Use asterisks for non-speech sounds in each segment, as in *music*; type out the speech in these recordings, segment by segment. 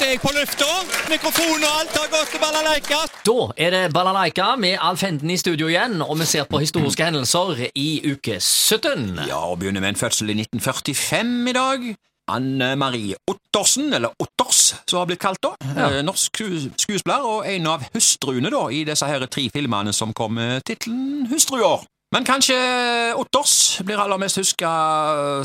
snart er jeg på lufta. Mikrofon og alt har gått til balalaika. Da er det Balalaika med Alf Henden i studio igjen, og vi ser på historiske hendelser i uke 17. Ja, og begynner med en fødsel i 1945 i dag. Anne Marie Ottersen, eller Otters, som har blitt kalt da. Ja. Eh, Norsk sku- skuespiller, og en av hustruene da, i disse her tre filmene som kom med tittelen Hustruer. Men kanskje Otters blir aller mest huska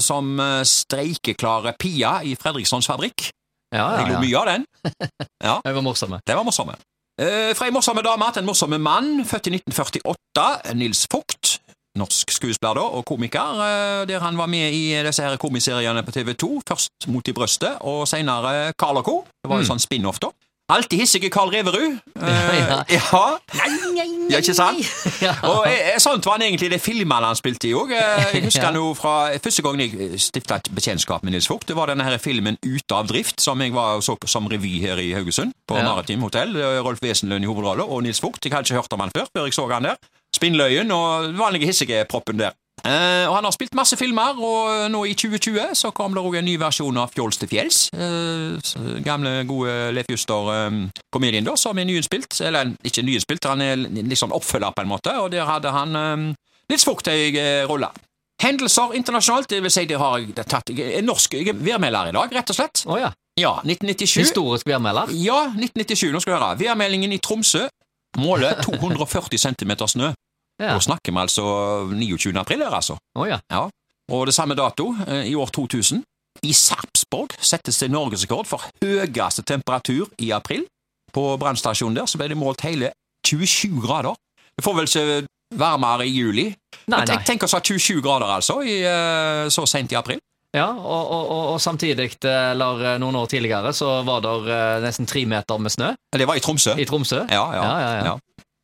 som streikeklare Pia i Fredrikssons fabrikk. Ja, Jeg ja, lo mye av den. *laughs* Ja, Det var morsomme. det var morsomme. Eh, fra ei morsomme dame til en morsomme mann, født i 1948, Nils Vogt. Norsk skuespiller da, og komiker, eh, der han var med i disse her komiseriene på TV 2. Først Mot i brøstet, og senere Carl Co. Det var jo Mm. sånn spin-off, da. Alltid hissige Carl Reverud. Eh, Ja. ja. Ja, ikke sant? *laughs* Og eh, sånt var han egentlig det filmene han spilte i òg. Jeg *laughs* husker Ja. fra første gang jeg stifta et bekjentskap med Nils Vogt. Det var denne her filmen Ute av drift, som jeg var så på som revy her i Haugesund. På Ja. Maritim hotell. Eh, Rolf Wesenlund i hovedrolle, og Nils Vogt. Jeg hadde ikke hørt om han før, før jeg så han der. Spinnløyen og den vanlige hissige-proppen der. Eh, og Han har spilt masse filmer, og nå i 2020 så kom det òg en ny versjon av Fjols til fjells. Uh, gamle, gode Leif Juster-komedien, da, som er nyinnspilt. Eller ikke nyinnspilt, han er litt sånn oppfølger, på en måte, og der hadde han eh, litt ei eh, rolle. Hendelser internasjonalt, det vil si det har jeg tatt Jeg er norsk jeg er værmelder i dag, rett og slett. Oh, ja. Ja, 1997. Historisk værmelder. Ja, 1997. Nå skal du høre. Værmeldingen i Tromsø måler 240 cm snø. Ja. Da snakker vi altså 29. april her, altså. Oh, ja. Ja. Og det samme dato, eh, i år 2000. I Sarpsborg settes det norgesrekord for høyeste temperatur i april. På brannstasjonen der så ble det målt hele 27 grader. Det får vel ikke varmere i juli. Nei, Men tenk, tenk oss å ha 27 grader, altså, i, eh, så sent i april. Ja, og, og, og, og samtidig, eller eh, noen år tidligere, så var det nesten tre meter med snø Det var i Tromsø. i Tromsø. Ja, ja. Ja, ja,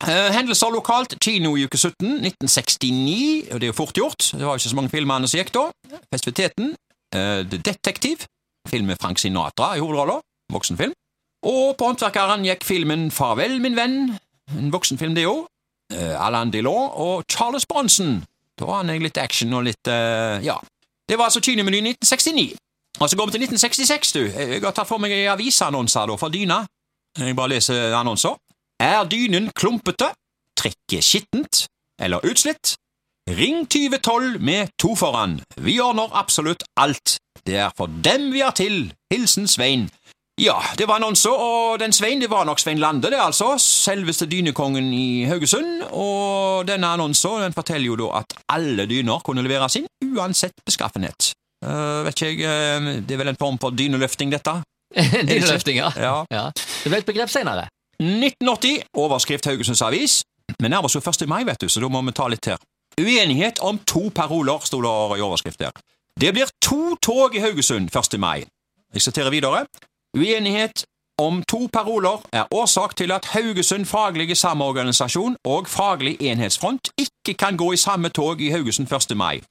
hendelser lokalt. Kino i uke 17, 1969. og Det er jo fort gjort. Det var jo ikke så mange filmene som gikk da. Festiviteten. Detektiv. The Detective. Film med Frank Sinatra i hovedrollen. Voksenfilm. Og på Håndverkeren gikk filmen Farvel, min venn. En voksenfilm, det òg. Alain Delon og Charles Bronson. Da var han litt action og litt eh, Ja. Det var altså Kinomenyen 1969. Og så går vi til 1966, du. Jeg har tatt for meg avisannonser da, for Dyna. Jeg bare leser annonser. Er dynen klumpete, trekket skittent eller utslitt? Ring 2012 med to foran. Vi ordner absolutt alt. Det er for dem vi er til. Hilsen Svein. Ja, det var annonser, og den Svein, det var nok Svein Lande, det altså. Selveste dynekongen i Haugesund. Og denne annonsen den forteller jo da at alle dyner kunne leveres inn, uansett beskaffenhet. Uh, vet ikke jeg, uh, det er vel en form for dyneløfting, dette? *laughs* Dyneløfting, ja. Ja. ja. Det ble et begrep senere. 1980, overskrift Haugesunds Avis. Vi nærmer oss jo 1. mai, vet du, så da må vi ta litt her. Uenighet om to paroler, sto det i overskrift der. Det blir to tog i Haugesund 1. mai. Jeg siterer videre. Uenighet om to paroler er årsak til at Haugesund faglige samorganisasjon og Faglig enhetsfront ikke kan gå i samme tog i Haugesund 1. mai.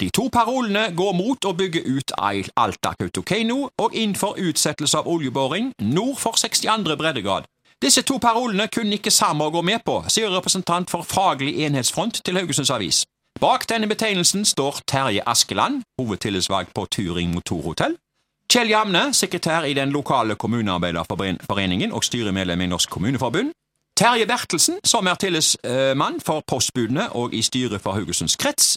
De to parolene går mot å bygge ut Alta-Kautokeino og inn utsettelse av oljeboring nord for 62. breddegrad. Disse to parolene kunne ikke Samar gå med på, sier representant for Faglig enhetsfront til Haugesunds Avis. Bak denne betegnelsen står Terje Askeland, hovedtillitsvalgt på Turing Motorhotell, Kjell Jamne, sekretær i den lokale kommunearbeiderforeningen og styremedlem i Norsk Kommuneforbund, Terje Bertelsen, som er tillitsmann for postbudene og i styret for Haugesunds krets,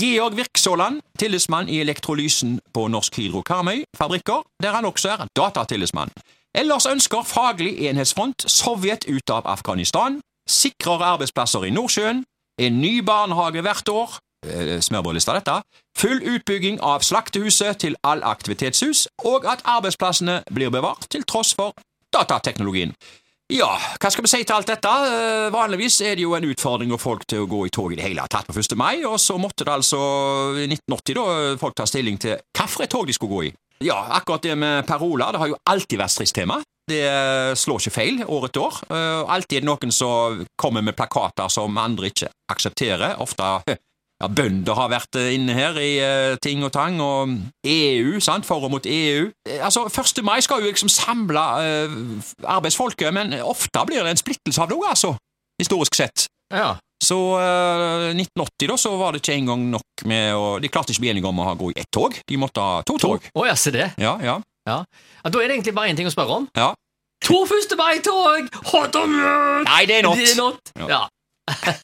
Georg Virksåland, tillitsmann i elektrolysen på Norsk Hydro Karmøy fabrikker, der han også er datatillitsmann. Ellers ønsker Faglig enhetsfront Sovjet ut av Afghanistan, sikrere arbeidsplasser i Nordsjøen, en ny barnehage hvert år, eh, smørbrødlista dette, full utbygging av slaktehuset til all aktivitetshus, og at arbeidsplassene blir bevart til tross for datateknologien. Ja, hva skal vi si til alt dette? Eh, Vanligvis er det jo en utfordring å få folk til å gå i tog i det hele tatt på 1. mai, og så måtte det altså i 1980 da folk ta stilling til hvilket tog de skulle gå i. Ja, akkurat det med paroler, det har jo alltid vært stridstema. Det eh, slår ikke feil år etter år. Eh, Alltid er det noen som kommer med plakater som andre ikke aksepterer. Ofte ja, bønder har vært eh, inne her i eh, ting og tang, og EU, sant, for og mot EU. Eh, altså, 1. mai skal jo liksom samle eh, arbeidsfolket, men ofte blir det en splittelse av det òg, altså, historisk sett. Ja. Så eh, 1980 da, så var det ikke engang nok med å De klarte ikke å bli enige om å ha gå i ett tog, de måtte ha to tog. Å ja, se det. Ja, ja. Ja. ja, Da er det egentlig bare én ting å spørre om. Ja. To første mai-tog! Hot or not? Nei, det er not. Det er not. Ja. Ja.